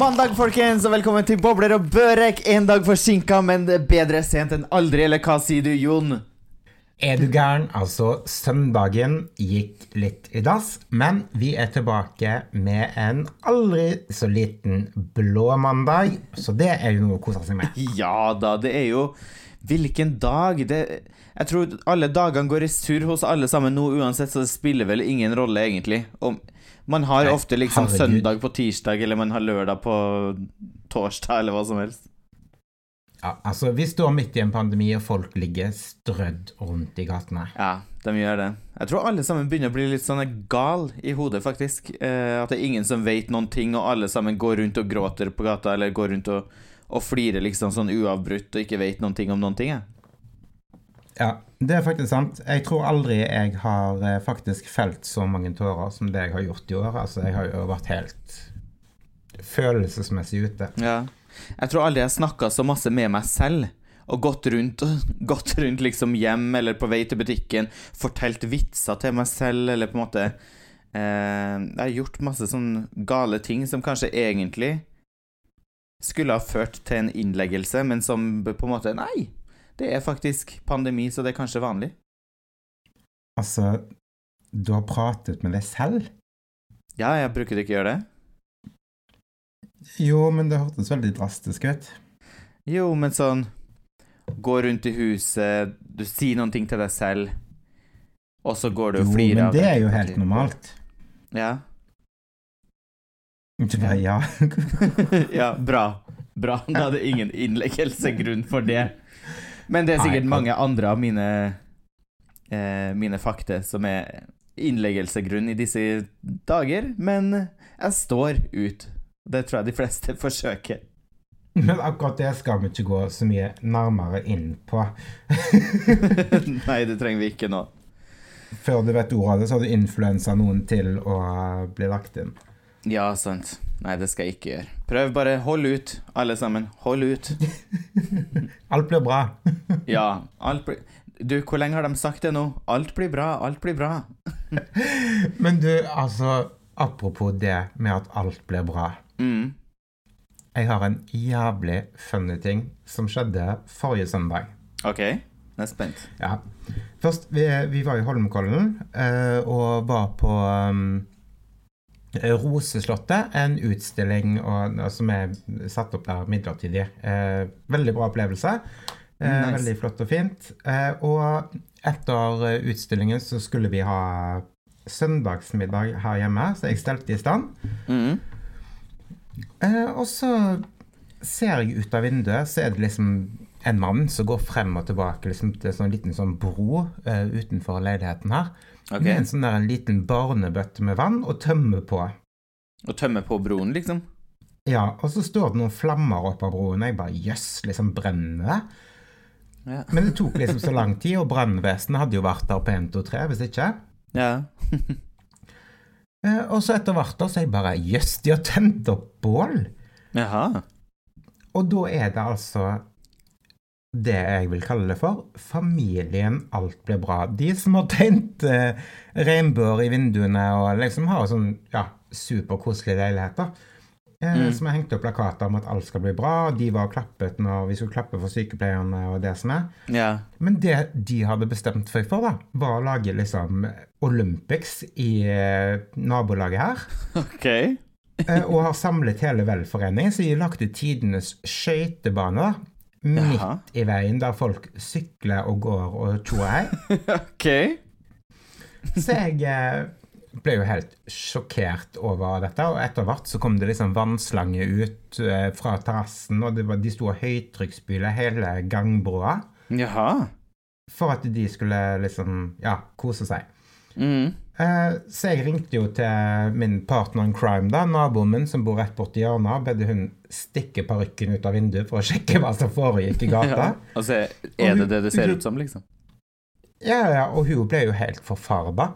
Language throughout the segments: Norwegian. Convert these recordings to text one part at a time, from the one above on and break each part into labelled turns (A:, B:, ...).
A: Mandag, folkens, og velkommen til Bobler og Børek. En dag forsinka, men det bedre sent enn aldri, eller hva sier du, Jon?
B: Er du gæren? Altså, søndagen gikk litt i dass, men vi er tilbake med en aldri så liten blå mandag, så det er jo noe å kose seg med.
A: Ja da, det er jo Hvilken dag? Det, jeg tror alle dagene går i surr hos alle sammen nå uansett, så det spiller vel ingen rolle, egentlig. Om, man har
B: Nei,
A: ofte liksom
B: herregud.
A: søndag på tirsdag, eller man har lørdag på torsdag, eller hva som helst.
B: Ja, altså, Vi står midt i en pandemi, og folk ligger strødd rundt i gatene.
A: Ja, de gjør det. Jeg tror alle sammen begynner å bli litt sånn gal i hodet, faktisk. Eh, at det er ingen som vet noen ting, og alle sammen går rundt og gråter på gata, eller går rundt og, og flirer liksom sånn uavbrutt og ikke vet noen ting om noen ting. jeg.
B: Ja, det er faktisk sant. Jeg tror aldri jeg har eh, faktisk felt så mange tårer som det jeg har gjort i år. Altså, jeg har jo vært helt følelsesmessig ute.
A: Ja. Jeg tror aldri jeg snakka så masse med meg selv. Og gått rundt, gått rundt liksom hjem eller på vei til butikken, fortalt vitser til meg selv, eller på en måte eh, Jeg har gjort masse sånn gale ting som kanskje egentlig skulle ha ført til en innleggelse, men som på en måte Nei, det er faktisk pandemi, så det er kanskje vanlig.
B: Altså, du har pratet med deg selv?
A: Ja, jeg bruker ikke å gjøre det.
B: Jo, men det hørtes veldig drastisk ut.
A: Jo, men sånn Gå rundt i huset, du sier noen ting til deg selv, og så går du og
B: Jo, men det er jo helt normalt.
A: Ja.
B: Ikke bare ja.
A: ja, bra. Bra. Da hadde ingen innleggelsegrunn for det. Men det er sikkert
B: Nei,
A: mange andre av mine eh, Mine fakta som er innleggelsegrunn i disse dager, men jeg står ut. Det tror jeg de fleste forsøker.
B: Men akkurat det skal vi ikke gå så mye nærmere inn på.
A: Nei, det trenger vi ikke nå.
B: Før du vet ordet av det, så har du influensa noen til å bli lagt inn.
A: Ja, sant. Nei, det skal jeg ikke gjøre. Prøv bare. Hold ut, alle sammen. Hold ut.
B: Alt blir bra.
A: Ja, alt blir Du, hvor lenge har de sagt det nå? Alt blir bra, alt blir bra.
B: Men du, altså Apropos det med at alt blir bra.
A: Mm.
B: Jeg har en jævlig funny ting som skjedde forrige søndag.
A: OK, jeg er spent.
B: Ja. Først, vi, vi var i Holmenkollen eh, og var på um, Roseslottet, en utstilling og, som er satt opp der midlertidig. Eh, veldig bra opplevelse. Eh,
A: Nice.
B: Veldig flott og fint. Eh, og etter utstillingen så skulle vi ha søndagsmiddag her hjemme, så jeg stelte i stand.
A: Mm.
B: Eh, og så ser jeg ut av vinduet, så er det liksom en mann som går frem og tilbake liksom, til en sånn liten sånn bro eh, utenfor leiligheten her.
A: Ok.
B: Med en sånn der en liten barnebøtte med vann og tømmer på.
A: Og tømme på broen, liksom?
B: Ja, og så står det noen flammer opp av broen, og jeg bare jøss, liksom brenner det?
A: Ja.
B: Men det tok liksom så lang tid, og brannvesenet hadde jo vært der på 1, 2, 3, hvis ikke.
A: Ja.
B: Eh, og så etter hvert da, så jeg bare jøss, de har tent opp bål!
A: Jaha.
B: Og da er det altså det jeg vil kalle det for familien Alt blir bra. De som har tegnet eh, regnbuer i vinduene og liksom har sånn ja, superkoselige leiligheter. Eh,
A: Mm.
B: Som har hengt opp plakater om at alt skal bli bra. De var og klappet når vi skulle klappe for sykepleierne og det som er.
A: Ja.
B: Men det de hadde bestemt seg for, da, var å lage liksom Olympics i eh, nabolaget her.
A: OK.
B: Eh, og har samlet hele velforeningen, så de lagde tidenes skøytebane da, midt
A: Jaha.
B: i veien, der folk sykler og går og tjoer hei.
A: OK.
B: Så jeg eh, ble jo helt sjokkert over dette, og etter hvert så kom det liksom vannslange ut eh, fra terrassen, og det var, de sto og høytrykksspyla hele gangbroa,
A: Jaha.
B: for at de skulle liksom, ja, kose seg.
A: Mm.
B: Eh, så jeg ringte jo til min partner in crime, da, naboen min som bor rett borti hjørnet, bedde hun stikke parykken ut av vinduet for å sjekke hva som foregikk i gata.
A: Ja. Altså, er det det det ser ut som, liksom?
B: Ja, ja, og hun ble jo helt forfarba.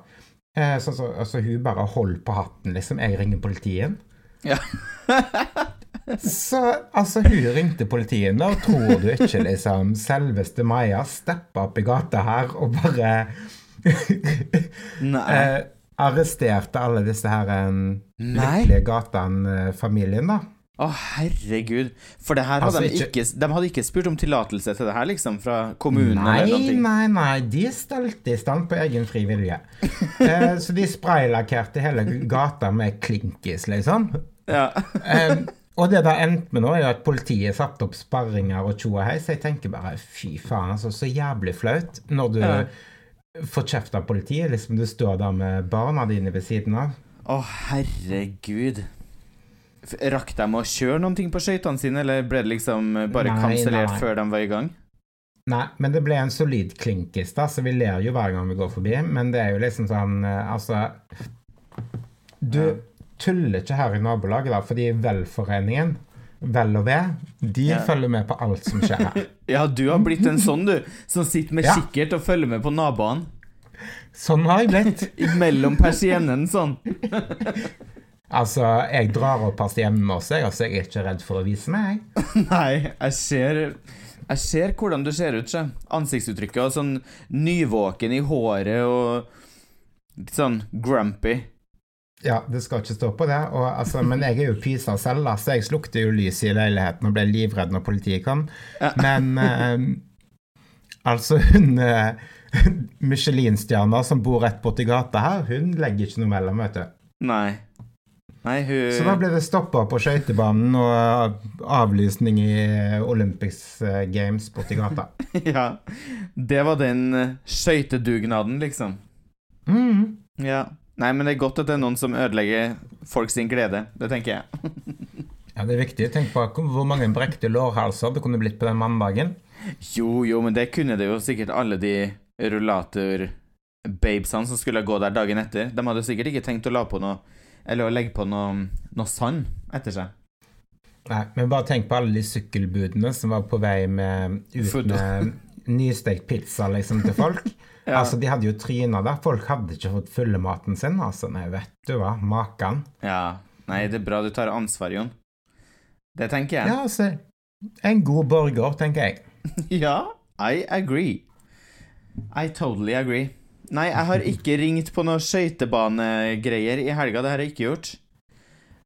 B: Eh, så, så, altså, hun bare holdt på hatten, liksom. Jeg ringer politiet.
A: Ja.
B: så altså, hun ringte politiet, da, tror du ikke liksom selveste Maja steppa opp i gata her og bare
A: Nei.
B: eh, arresterte alle disse her um, lykkelige Gatan-familien, da.
A: Å, herregud. For det her hadde
B: Altså,
A: de
B: ikke-
A: ikke De hadde ikke spurt om tillatelse til det her, liksom, fra kommunen
B: Nei,
A: eller noe?
B: nei, nei, de stelte i stand på egen fri vilje. eh, så de spraylakkerte hele gata med klinkis, liksom.
A: Ja.
B: Eh, og det det endte med nå, er jo at politiet satte opp sparringer og tjo og hei, så jeg tenker bare fy faen, altså, så jævlig flaut når du
A: Ja.
B: Får kjeft av politiet. Liksom du står der med barna dine ved siden av.
A: Å, herregud. Rakk de å kjøre noen ting på skøytene sine, eller ble det liksom bare
B: Nei,
A: kansellert før de var i gang?
B: Nei, men det ble en solid klinkis, da, så vi ler jo hver gang vi går forbi. Men det er jo liksom sånn eh, Altså Du tuller ikke her i nabolaget, da, fordi Velforeningen, Vel og Ve, de
A: Ja.
B: følger med på alt som skjer her.
A: Ja, du har blitt en sånn, du, som sitter med
B: Ja.
A: kikkert og følger med på naboene.
B: Sånn har jeg blitt.
A: Mellom persiennene, sånn.
B: Altså, jeg drar opp persiennen også, jeg. Altså, jeg er ikke redd for å vise meg.
A: Nei, jeg ser Jeg ser hvordan du ser ut, sjø. Ansiktsuttrykket og sånn nyvåken i håret og litt sånn grumpy.
B: Ja, det skal ikke stå på det. Og, altså, men jeg er jo pysa selv, da, så jeg slukte jo lyset i leiligheten og ble livredd når politiet kom. Men eh, altså, hun eh, Michelin-stjerna som bor rett borti gata her, hun legger ikke noe mellom, vet du.
A: Nei. Nei, hun
B: Så da ble det stoppa på skøytebanen og avlysning i Olympics eh, Games borti gata.
A: Ja. Det var den eh, skøytedugnaden, liksom.
B: Mm.
A: Ja. Nei, men det er godt at det er noen som ødelegger folk sin glede. Det tenker jeg.
B: Ja, det er viktig. Tenk på hvor mange brekte lårhalser det kunne blitt på den mandagen.
A: Jo, jo, men det kunne det jo sikkert alle de rullator-babesene som skulle gå der dagen etter. De hadde sikkert ikke tenkt å la på noe Eller å legge på noe, noe sand etter seg.
B: Nei, men bare tenk på alle de sykkelbudene som var på vei med, ut med nystekt pizza liksom til folk.
A: Ja.
B: Altså, De hadde jo tryna der. Folk hadde ikke fått fulle maten sin. altså. Nei, vet du hva. Makan.
A: Ja. Nei, det er bra du tar ansvar, Jon. Det tenker jeg.
B: Ja, altså. En god borger, tenker jeg.
A: Ja, I agree. I totally agree. Nei, jeg har ikke ringt på noen skøytebanegreier i helga. Det har jeg ikke gjort.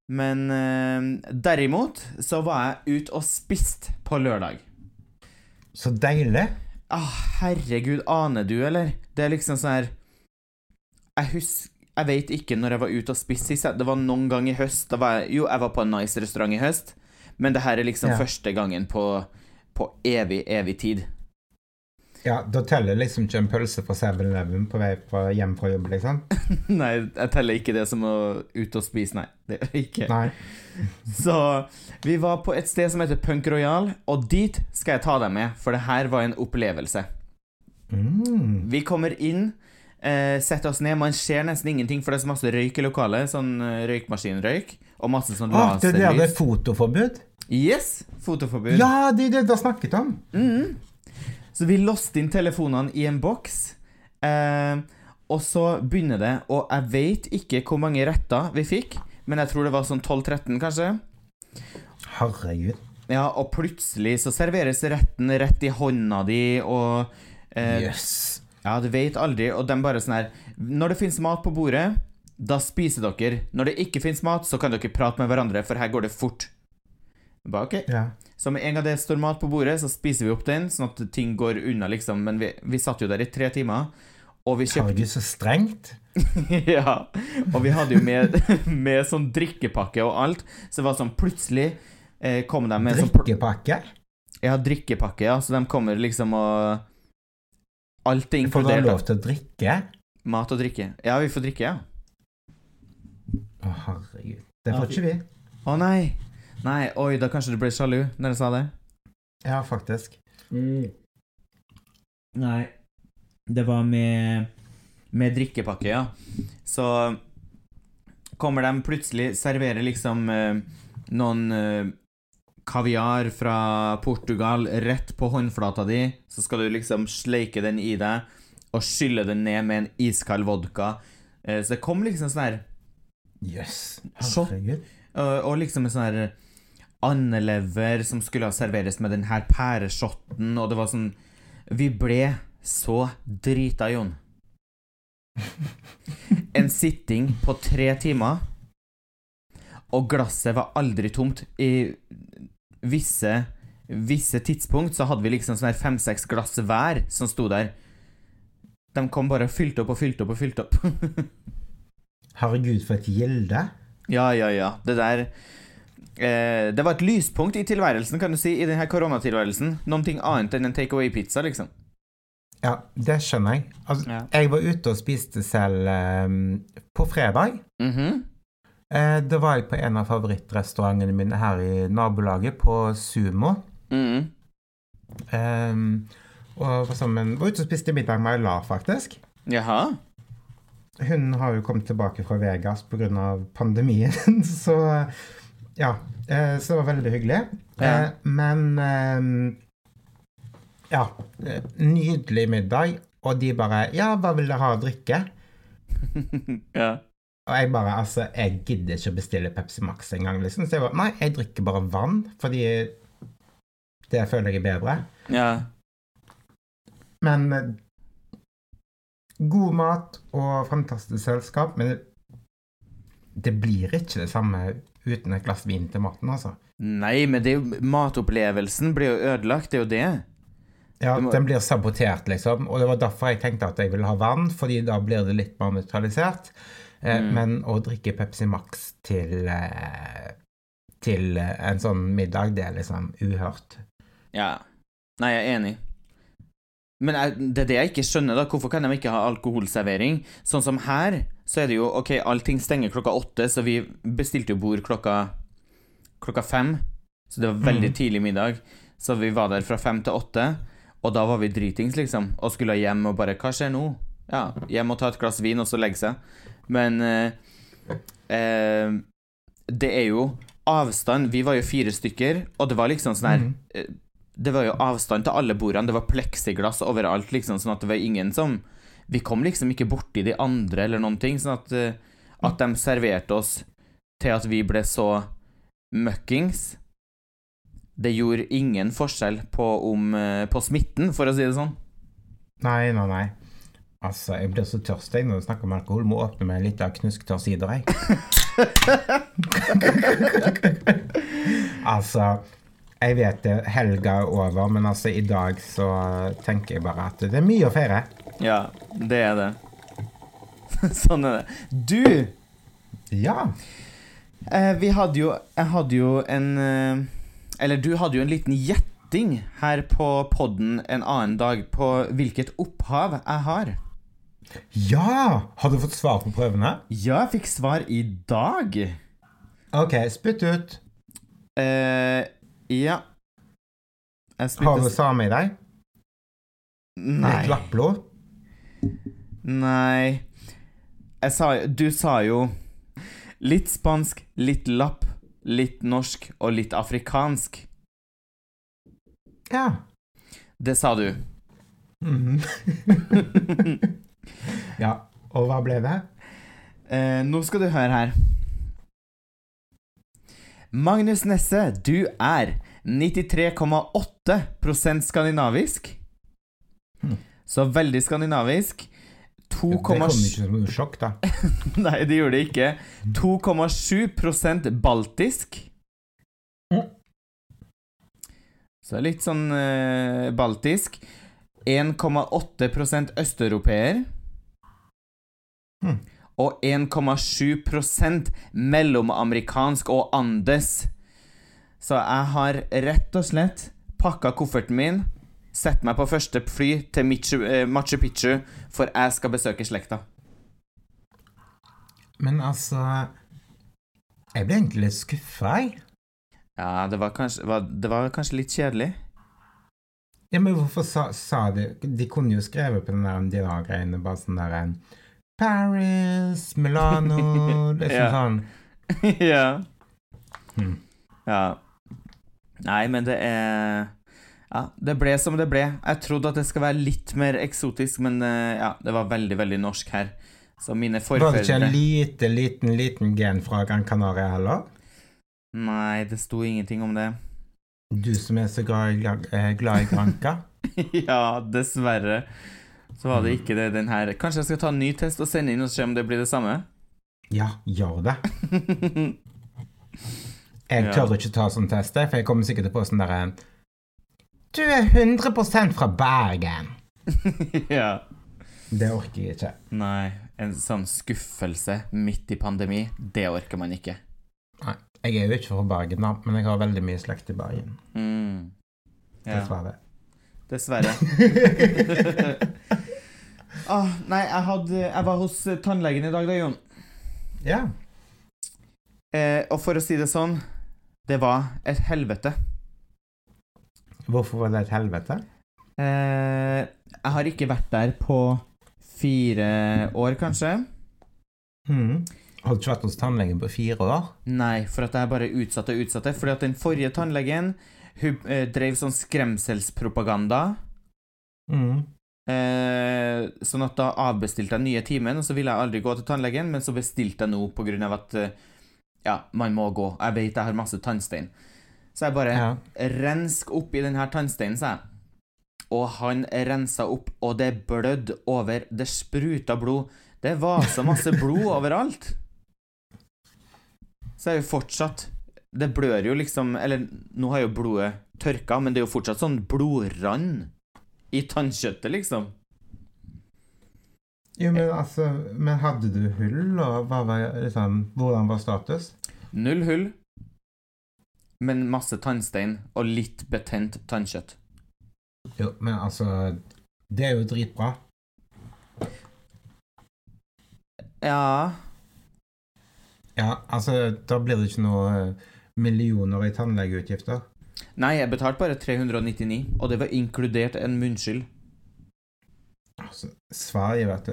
A: Men eh, derimot så var jeg ute og spist på lørdag.
B: Så deilig.
A: Ah, herregud, aner du, eller? Det er liksom sånn her Jeg husker Jeg vet ikke når jeg var ute og spiste sist. Det var noen gang i høst. Jeg, jo, jeg var på en nice restaurant i høst, men det her er liksom
B: Ja.
A: første gangen på, på evig, evig tid.
B: Ja, Da teller liksom ikke en pølse fra 7-Eleven på vei fra, hjem fra jobb, liksom?
A: Nei, jeg teller ikke det som å ut og spise, nei. Det gjør jeg ikke.
B: Nei.
A: Så vi var på et sted som heter Punk Royal, og dit skal jeg ta deg med, for det her var en opplevelse.
B: Mm.
A: Vi kommer inn, eh, setter oss ned, man ser nesten ingenting, for det er så masse røyk i lokalet, sånn eh, røykmaskinrøyk, og masse sånn
B: Å, det er der det er fotoforbud?
A: Yes! Fotoforbud.
B: Ja, det er det du har snakket om.
A: Mhm. Så vi låste inn telefonene i en boks, eh, og så begynner det, og jeg vet ikke hvor mange retter vi fikk, men jeg tror det var sånn 12-13, kanskje.
B: Herregud.
A: Ja, og plutselig så serveres retten rett i hånda di, og eh,
B: yes.
A: Ja, du vet aldri, og de bare sånn her Når det fins mat på bordet, da spiser dere. Når det ikke fins mat, så kan dere prate med hverandre, for her går det fort. Bare, ok.
B: Ja.
A: Så med en gang det står mat på bordet, så spiser vi opp den, sånn at ting går unna, liksom. Men vi, vi satt jo der i tre timer, og vi kjøpte
B: Herregud, så strengt.
A: Ja. Og vi hadde jo med, med sånn drikkepakke og alt, så det var sånn plutselig eh, kom de med sånn
B: Drikkepakke.
A: Ja, drikkepakke, ja. Så de kommer liksom og Alt er
B: Får du
A: inkludert.
B: lov til å drikke?
A: Mat og drikke. Ja, vi får drikke, ja.
B: Å, herregud. Det får ikke vi.
A: Å nei. Nei, oi, da kanskje du ble sjalu når jeg sa det?
B: Ja, faktisk.
A: Nei. Det var med Med drikkepakke, ja. Så kommer de plutselig, serverer liksom eh, noen eh, kaviar fra Portugal rett på håndflata di. Så skal du liksom sleike den i deg og skylle den ned med en iskald vodka. Eh, så det kom liksom sånn her
B: Jøss.
A: Yes.
B: Herregud.
A: Og, og liksom en sånn her andelever som skulle serveres med denne pæreshotten, og det var sånn Vi ble så drita, Jon. en sitting på tre timer, og glasset var aldri tomt. I visse, visse tidspunkt så hadde vi liksom sånn her fem-seks glass hver som sto der. De kom bare og fylte opp og fylte opp og fylte opp.
B: Herregud, for et gjelde.
A: ja, ja, ja. Det der eh, Det var et lyspunkt i tilværelsen, kan du si, i denne koronatilværelsen. Ting annet enn en take away-pizza, liksom.
B: Ja, det skjønner jeg. Altså,
A: Ja.
B: jeg var ute og spiste selv eh, på fredag.
A: Mhm.
B: Eh, da var jeg på en av favorittrestaurantene mine her i nabolaget, på Sumo.
A: Mhm.
B: Eh, og var, sammen, var ute og spiste middag med Aylar, faktisk.
A: Jaha.
B: Hun har jo kommet tilbake fra Vegas pga. pandemien, så ja. eh, Så det var veldig hyggelig.
A: Ja.
B: Eh, men eh, Ja. Nydelig middag. Og de bare Ja, hva vil dere ha å drikke?
A: ja.
B: Og jeg bare Altså, jeg gidder ikke å bestille Pepsi Max engang, liksom. Så jeg bare Nei, jeg drikker bare vann, fordi det føler jeg er bedre.
A: Ja.
B: Men god mat og fantastisk selskap. Men det, det blir ikke det samme uten et glass vin til maten, altså.
A: Nei, men det jo matopplevelsen blir jo ødelagt, det er jo det.
B: Ja,
A: må-
B: Den blir sabotert, liksom. Og det var derfor jeg tenkte at jeg ville ha vann, fordi da blir det litt mer nøytralisert. Eh,
A: Mm.
B: Men å drikke Pepsi Max til, eh, til en sånn middag, det er liksom uhørt.
A: Ja. Nei, jeg er enig. Men det er det jeg ikke skjønner, da. Hvorfor kan de ikke ha alkoholservering? Sånn som her, så er det jo OK, allting stenger klokka åtte, så vi bestilte jo bord klokka klokka fem. Så det var veldig
B: Mhm.
A: tidlig middag. Så vi var der fra fem til åtte, og da var vi dritings, liksom. Og skulle hjem og bare Hva skjer nå? Ja, hjem og ta et glass vin, og så legge seg. Men eh, eh, det er jo avstand. Vi var jo fire stykker, og det var liksom sånn her
B: Mhm.
A: Det var jo avstand til alle bordene. Det var pleksiglass overalt, liksom, sånn at det var ingen som Vi kom liksom ikke borti de andre eller noen ting, sånn at, eh, at de serverte oss til at vi ble så møkkings. Det gjorde ingen forskjell på, om, eh, på smitten, for å si det sånn.
B: Nei, nei, nei. Altså, jeg blir så tørst jeg når du snakker om alkohol. Må åpne meg litt av knusktørr sider, jeg. altså, jeg vet det, helga er over, men altså, i dag så tenker jeg bare at det er mye å feire.
A: Ja, det er det. sånn er det. Du!
B: Ja.
A: Eh, vi hadde jo Jeg hadde jo en eh, Eller du hadde jo en liten gjetting her på podden en annen dag på hvilket opphav jeg har.
B: Ja! Har du fått svar på prøvene?
A: Ja, jeg fikk svar i dag.
B: OK, spytt ut.
A: Eh, ja.
B: Har du same i deg?
A: Nei.
B: Litt lappblod?
A: Nei. Sa Du sa jo litt spansk, litt lapp, litt norsk og litt afrikansk.
B: Ja.
A: Det sa du.
B: Mhm. ja. Og hva ble det?
A: Eh, nå skal du høre her. Magnus Nesse, du er 93,8% skandinavisk.
B: Hm.
A: Så veldig skandinavisk.
B: Det kom ikke som noe sjokk, da.
A: Nei, det gjorde det ikke. 2,7 baltisk.
B: Mm.
A: Så litt sånn eh, baltisk. 1,8 østeuropeer.
B: Mm.
A: Og 1,7% mellomamerikansk og andes. Så jeg har rett og slett pakka kofferten min, sett meg på første fly til Michu, eh, Machu Picchu, for jeg skal besøke slekta.
B: Men altså Jeg ble egentlig litt skuffa, jeg.
A: Ja, det var kanskje, var, det var kanskje litt kjedelig.
B: Ja, men hvorfor sa, sa de De kunne jo skrevet på den der de der greiene, bare sånn der en Paris, Milano Liksom
A: Ja.
B: sånn.
A: ja.
B: Hmm.
A: Ja. Nei, men det er Ja, det ble som det ble. Jeg trodde at det skal være litt mer eksotisk, men eh, ja, det var veldig, veldig norsk her. Så mine
B: Var det ikke en
A: forfedre
B: lite, liten, liten gen fra Gran Canaria heller?
A: Nei, det sto ingenting om det.
B: Du som er så glad i, eh, glad i Granca?
A: ja, dessverre. Så var det ikke det den her Kanskje jeg skal ta en ny test og sende inn og se om det blir det samme?
B: Ja, gjør det. Jeg tør ikke ta sånn test, for jeg kommer sikkert til å få sånn derre Du er 100% fra Bergen.
A: ja.
B: Det orker jeg ikke.
A: Nei, en sånn skuffelse midt i pandemi, det orker man ikke.
B: Nei. Jeg er jo ikke fra Bergen, da, men jeg har veldig mye slekt i Bergen.
A: Mm. Ja,
B: Dessverre.
A: dessverre. ah, nei, jeg, hadde, jeg var hos eh, tannlegen i dag, da, Jon.
B: Ja.
A: Eh, og for å si det sånn, det var et helvete.
B: Hvorfor var det et helvete?
A: Eh, jeg har ikke vært der på fire år, kanskje.
B: Mm. Har du ikke vært hos tannlegen på fire år?
A: Nei, for at jeg bare utsatte og utsatte. Fordi at den forrige tannlegen hun eh, drev sånn skremselspropaganda.
B: Mm.
A: Eh, sånn at da avbestilte jeg nye timen, og så ville jeg aldri gå til tannlegen, men så bestilte jeg nå av at eh, ja, man må gå. Jeg vet jeg har masse tannstein. Så jeg bare
B: Ja.
A: rensk opp i denne tannsteinen, sa jeg. Og han rensa opp, og det blødde over. Det spruta blod. Det var så masse blod overalt. Så er jo fortsatt Det blør jo liksom Eller nå har jo blodet tørka, men det er jo fortsatt sånn blodrand i tannkjøttet, liksom.
B: Jo, men altså Men hadde du hull, og hva var liksom Hvordan var status?
A: Null hull, men masse tannstein og litt betent tannkjøtt.
B: Jo, men altså Det er jo dritbra.
A: Ja
B: Ja, altså Da blir det ikke noe eh, millioner i tannlegeutgifter.
A: Nei, jeg betalte bare 399, og det var inkludert en munnskyld.
B: Altså, Sverige, vet du.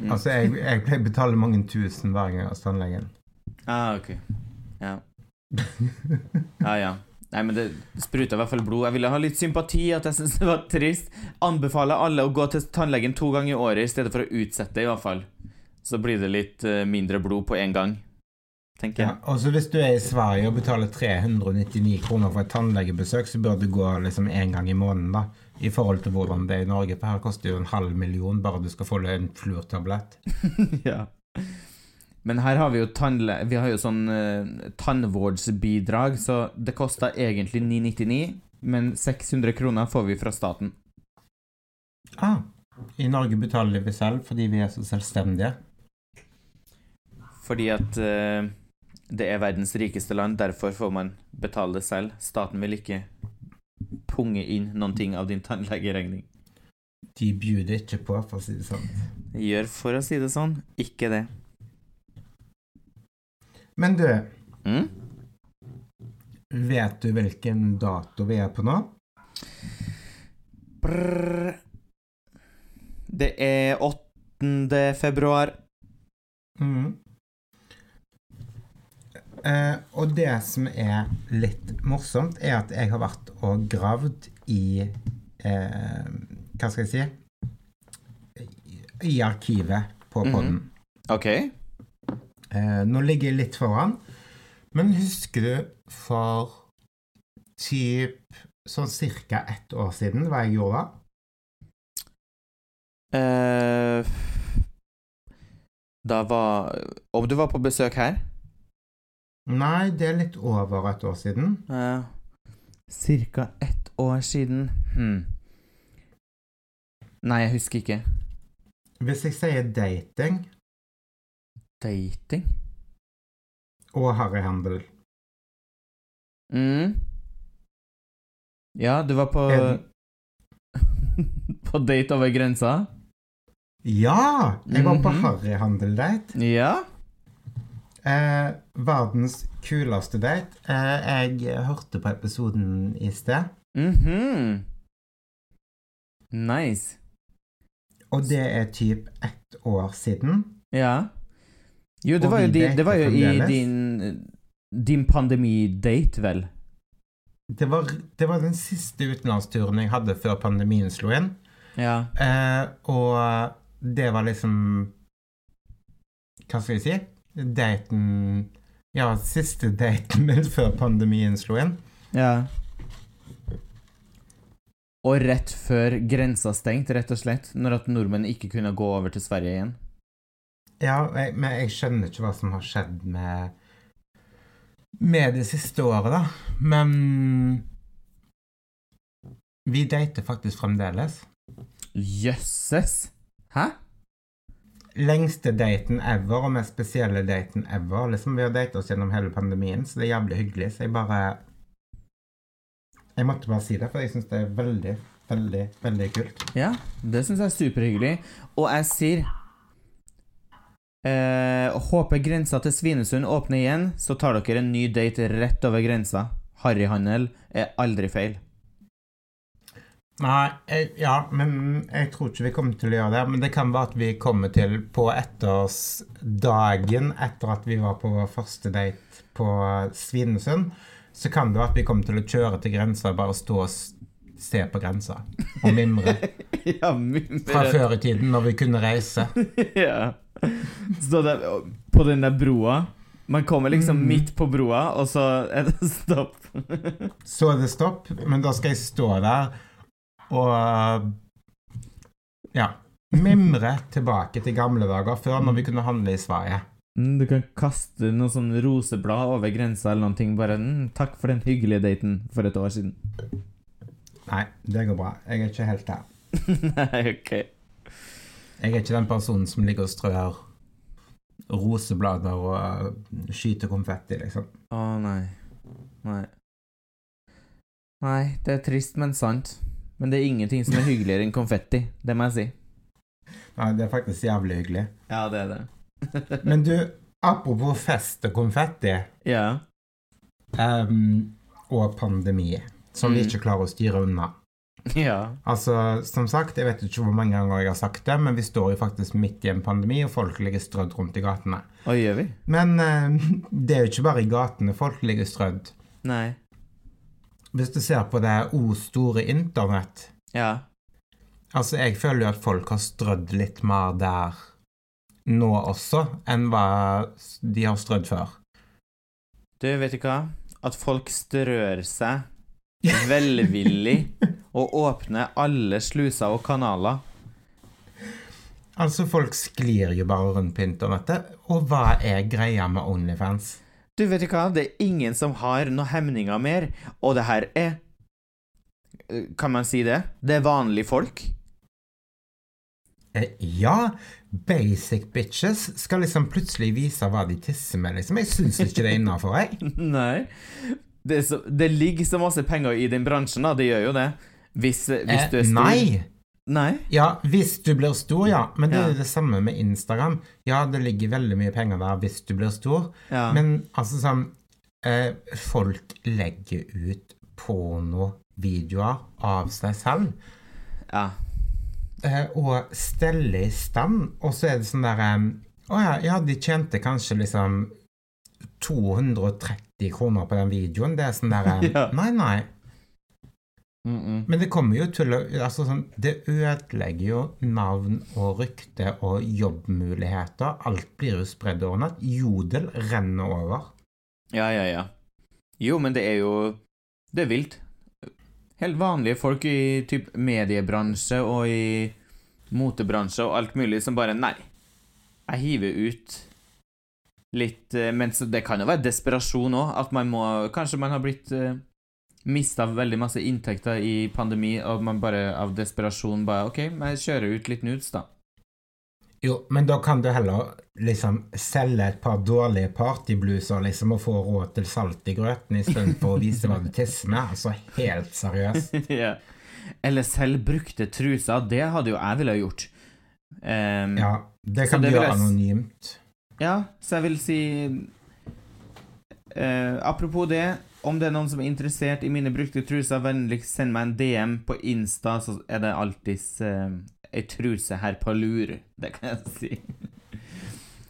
A: Mm.
B: Altså, jeg, jeg pleier å betale mange tusen hver gang hos tannlegen.
A: Ah, ok. Ja. Ja, ja. Nei, men det spruta i hvert fall blod. Jeg ville ha litt sympati, at jeg syntes det var trist. Anbefaler alle å gå til tannlegen to ganger i året i stedet for å utsette i hvert fall. Så blir det litt eh, mindre blod på én gang, tenker
B: Ja, og så hvis du er i Sverige og betaler 399 kroner for et tannlegebesøk, så bør det gå liksom én gang i måneden, da. I forhold til hvordan det er i Norge, for her koster jo en halv million bare du skal få en fluortablett.
A: ja. Men her har vi jo tannle... Vi har jo sånn uh, tannvårdsbidrag, så det koster egentlig 999, men 600 kroner får vi fra staten.
B: Ah, I Norge betaler vi selv fordi vi er så selvstendige.
A: Fordi at eh, det er verdens rikeste land, derfor får man betale det selv. Staten vil ikke punge inn noen ting av din tannlegeregning.
B: De bjuder ikke på, for å si det sånn.
A: Gjør, for å si det sånn, ikke det.
B: Men du,
A: Mm?
B: vet du hvilken dato vi er på nå?
A: Brrr. Det er 8. februar.
B: Mhm. Eh, og det som er litt morsomt, er at jeg har vært og gravd i eh, Hva skal jeg si? I arkivet på
A: Mhm.
B: podden.
A: OK.
B: Eh, nå ligger jeg litt foran, men husker du for typ sånn cirka ett år siden hva jeg gjorde da?
A: Uh, da var Om du var på besøk her?
B: Nei, det er litt over et år siden.
A: Ja. Cirka ett år siden. Hm. Nei, jeg husker ikke.
B: Hvis jeg sier dating
A: Dating?
B: og harryhandel
A: Mm. Ja, du var på
B: en...
A: På date over grensa?
B: Ja! Jeg var på
A: Mhm.
B: harryhandeldate.
A: Ja?
B: Eh, verdens kuleste date. Eh, jeg hørte på episoden i sted,
A: Mhm. Nice.
B: og det er typ ett år siden.
A: Ja. Jo, det var jo, din, det var jo i din Din pandemidate, vel?
B: Det var, det var den siste utenlandsturen jeg hadde før pandemien slo inn.
A: Ja.
B: Eh, og det var liksom Hva skal jeg si? Daten Ja, siste daten min før pandemien slo inn.
A: Ja. Og rett før grensa stengte, rett og slett, når at nordmenn ikke kunne gå over til Sverige igjen.
B: Ja, jeg, men jeg skjønner ikke hva som har skjedd med med det siste året, da. Men vi dater faktisk fremdeles.
A: Jøsses! Hæ?
B: Lengste daten ever, og mest spesielle daten ever. Liksom, vi har datet oss gjennom hele pandemien, så det er jævlig hyggelig. Så jeg bare Jeg måtte bare si det, for jeg syns det er veldig, veldig, veldig kult.
A: Ja, det syns jeg er superhyggelig. Og jeg sier eh, Håper grensa til Svinesund åpner igjen, så tar dere en ny date rett over grensa. Harryhandel er aldri feil.
B: Nei, jeg, ja, men jeg tror ikke vi kommer til å gjøre det. Men det kan være at vi kommer til på ettårsdagen etter at vi var på vår første date på Svinesund, så kan det være at vi kommer til å kjøre til grensa og bare stå og se på grensa og mimre.
A: ja, mimre.
B: Fra før i tiden, når vi kunne reise.
A: ja. Stå der på den der broa. Man kommer liksom
B: Mm.
A: midt på broa, og så er det stopp.
B: Så er det stopp, men da skal jeg stå der og ja, mimre tilbake til gamle dager, før når vi kunne handle i Sverige.
A: Mm, Du kan kaste noe sånn roseblad over grensa eller noen ting. Bare mm, 'Takk for den hyggelige daten for et år siden'.
B: Nei, det går bra. Jeg er ikke helt der.
A: Nei, ok.
B: Jeg er ikke den personen som ligger og strør roseblader og skyter konfetti, liksom.
A: Å, nei. Nei. Nei, det er trist, men sant. Men det er ingenting som er hyggeligere enn konfetti. Det må jeg si.
B: Nei, det er faktisk jævlig hyggelig.
A: Ja, det er det.
B: Men du, apropos fest og konfetti
A: Ja.
B: Um, og pandemi, som vi
A: Mm.
B: ikke klarer å styre unna.
A: Ja.
B: Altså, som sagt, jeg vet ikke hvor mange ganger jeg har sagt det, men vi står jo faktisk midt i en pandemi, og folk ligger strødd rundt i gatene.
A: Og gjør vi?
B: Men uh, det er jo ikke bare i gatene folk ligger strødd.
A: Nei.
B: Hvis du ser på det o store internett,
A: Ja.
B: altså jeg føler jo at folk har strødd litt mer der nå også, enn hva de har strødd før.
A: Du, vet du hva? At folk strør seg velvillig og åpner alle sluser og kanaler.
B: Altså, folk sklir jo bare rundt på internettet, og hva er greia med Onlyfans?
A: Du, vet ikke hva? Det er ingen som har noen hemninger mer, og det her er eh, Kan man si det? Det er vanlige folk.
B: Eh, ja, basic bitches skal liksom plutselig vise hva de tisser med, liksom. Jeg syns ikke det er innafor, jeg.
A: Nei. Det, så, det ligger så masse penger i den bransjen, da. Det gjør jo det. Hvis, hvis du er
B: Eh,
A: stor.
B: nei!
A: Nei.
B: Ja, hvis du blir stor, ja. Men det
A: Ja.
B: er det samme med Instagram. Ja, det ligger veldig mye penger der hvis du blir stor,
A: Ja.
B: men altså sånn eh, Folk legger ut pornovideoer av seg selv
A: ja.
B: eh, og steller i stand, og så er det sånn derre Å ja, ja, de tjente kanskje liksom 230 kroner på den videoen. Det er sånn derre
A: Ja.
B: Nei, nei.
A: Mm -mm.
B: Men det kommer jo til å altså sånn, Det ødelegger jo navn og rykte og jobbmuligheter. Alt blir jo spredd over natt. Jodel renner over.
A: Ja, ja, ja. Jo, men det er jo Det er vilt. Helt vanlige folk i typ mediebransje og i motebransje og alt mulig som bare Nei, jeg hiver ut litt eh, Men så det kan jo være desperasjon òg. At man må Kanskje man har blitt uh, Mista veldig masse inntekter i pandemi, og man bare av desperasjon bare OK, men jeg kjører ut litt nudes, da.
B: Jo, men da kan du heller liksom selge et par dårlige partybluser liksom, og få råd til salt i grøten istedenfor å vise hva du tisser med. Altså helt seriøst.
A: ja. Eller selv brukte truser. Det hadde jo jeg ville gjort. Um,
B: Ja, det kan du gjøre
A: jeg
B: anonymt.
A: Ja, så jeg vil si uh, Apropos det, om det er noen som er interessert i mine brukte truser, vennligst send meg en DM på Insta, så er det alltids eh, ei truse her på lur. Det kan jeg si.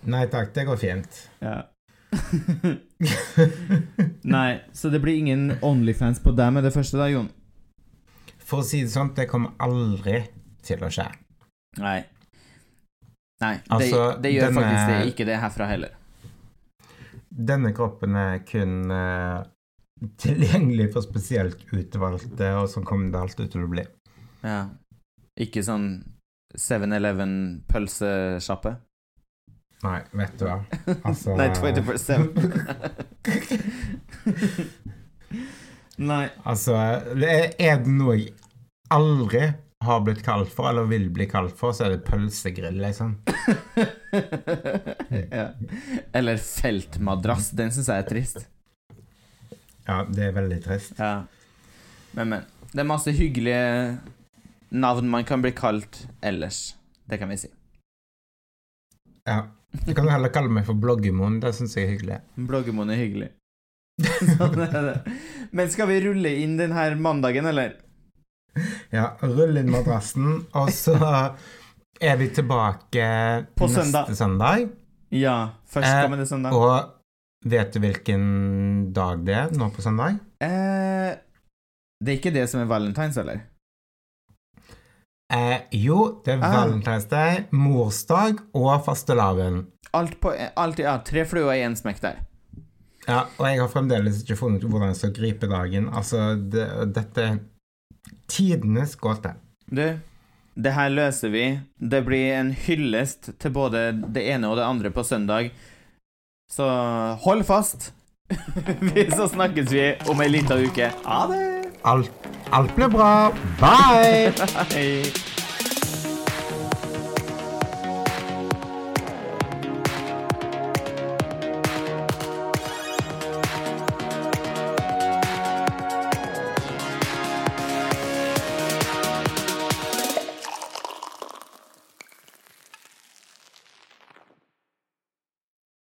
B: Nei takk, det går fint.
A: Ja. Nei, så det blir ingen Onlyfans på deg med det første, da, Jon?
B: For å si det sånn, det kommer aldri til å skje.
A: Nei. Nei,
B: Altså,
A: det, det gjør
B: denne-
A: faktisk det, ikke det herfra heller.
B: Denne kroppen er kun eh, tilgjengelig for spesielt utvalgte, og sånn kommer det alltid til å bli.
A: Ja. Ikke sånn 7-Eleven pølsesjappe?
B: Nei, vet du hva. Altså
A: Nei, 24-7. Nei.
B: Altså, det er det noe jeg aldri har blitt kalt for, eller vil bli kalt for, så er det pølsegrill, liksom.
A: ja. Eller feltmadrass. Den syns jeg er trist.
B: Ja, det er veldig trist.
A: Ja. Men, men. Det er masse hyggelige navn man kan bli kalt ellers. Det kan vi si.
B: Ja. Du kan heller kalle meg for Bloggemon. det syns jeg er hyggelig.
A: Bloggermoen er hyggelig. sånn er det. Men skal vi rulle inn den her mandagen, eller?
B: Ja, rull inn madrassen, og så er vi tilbake
A: På
B: neste
A: søndag.
B: søndag.
A: Ja. Først
B: Eh,
A: kommer det søndag.
B: Og vet du hvilken dag det er nå på søndag?
A: Eh, det er ikke det som er valentines, eller?
B: Eh, jo, det er
A: Ah.
B: valentinsdag, morsdag og fastelavn.
A: Alt på alt, Ja, tre fluer i én smekk der.
B: Ja, og jeg har fremdeles ikke funnet ut hvordan jeg skal gripe dagen. Altså, det, dette tidenes gåte.
A: Du, det her løser vi. Det blir en hyllest til både det ene og det andre på søndag. Så hold fast. Så snakkes vi om ei lita uke. Ha det!
B: Alt, alt blir bra. Bye!
A: Hei.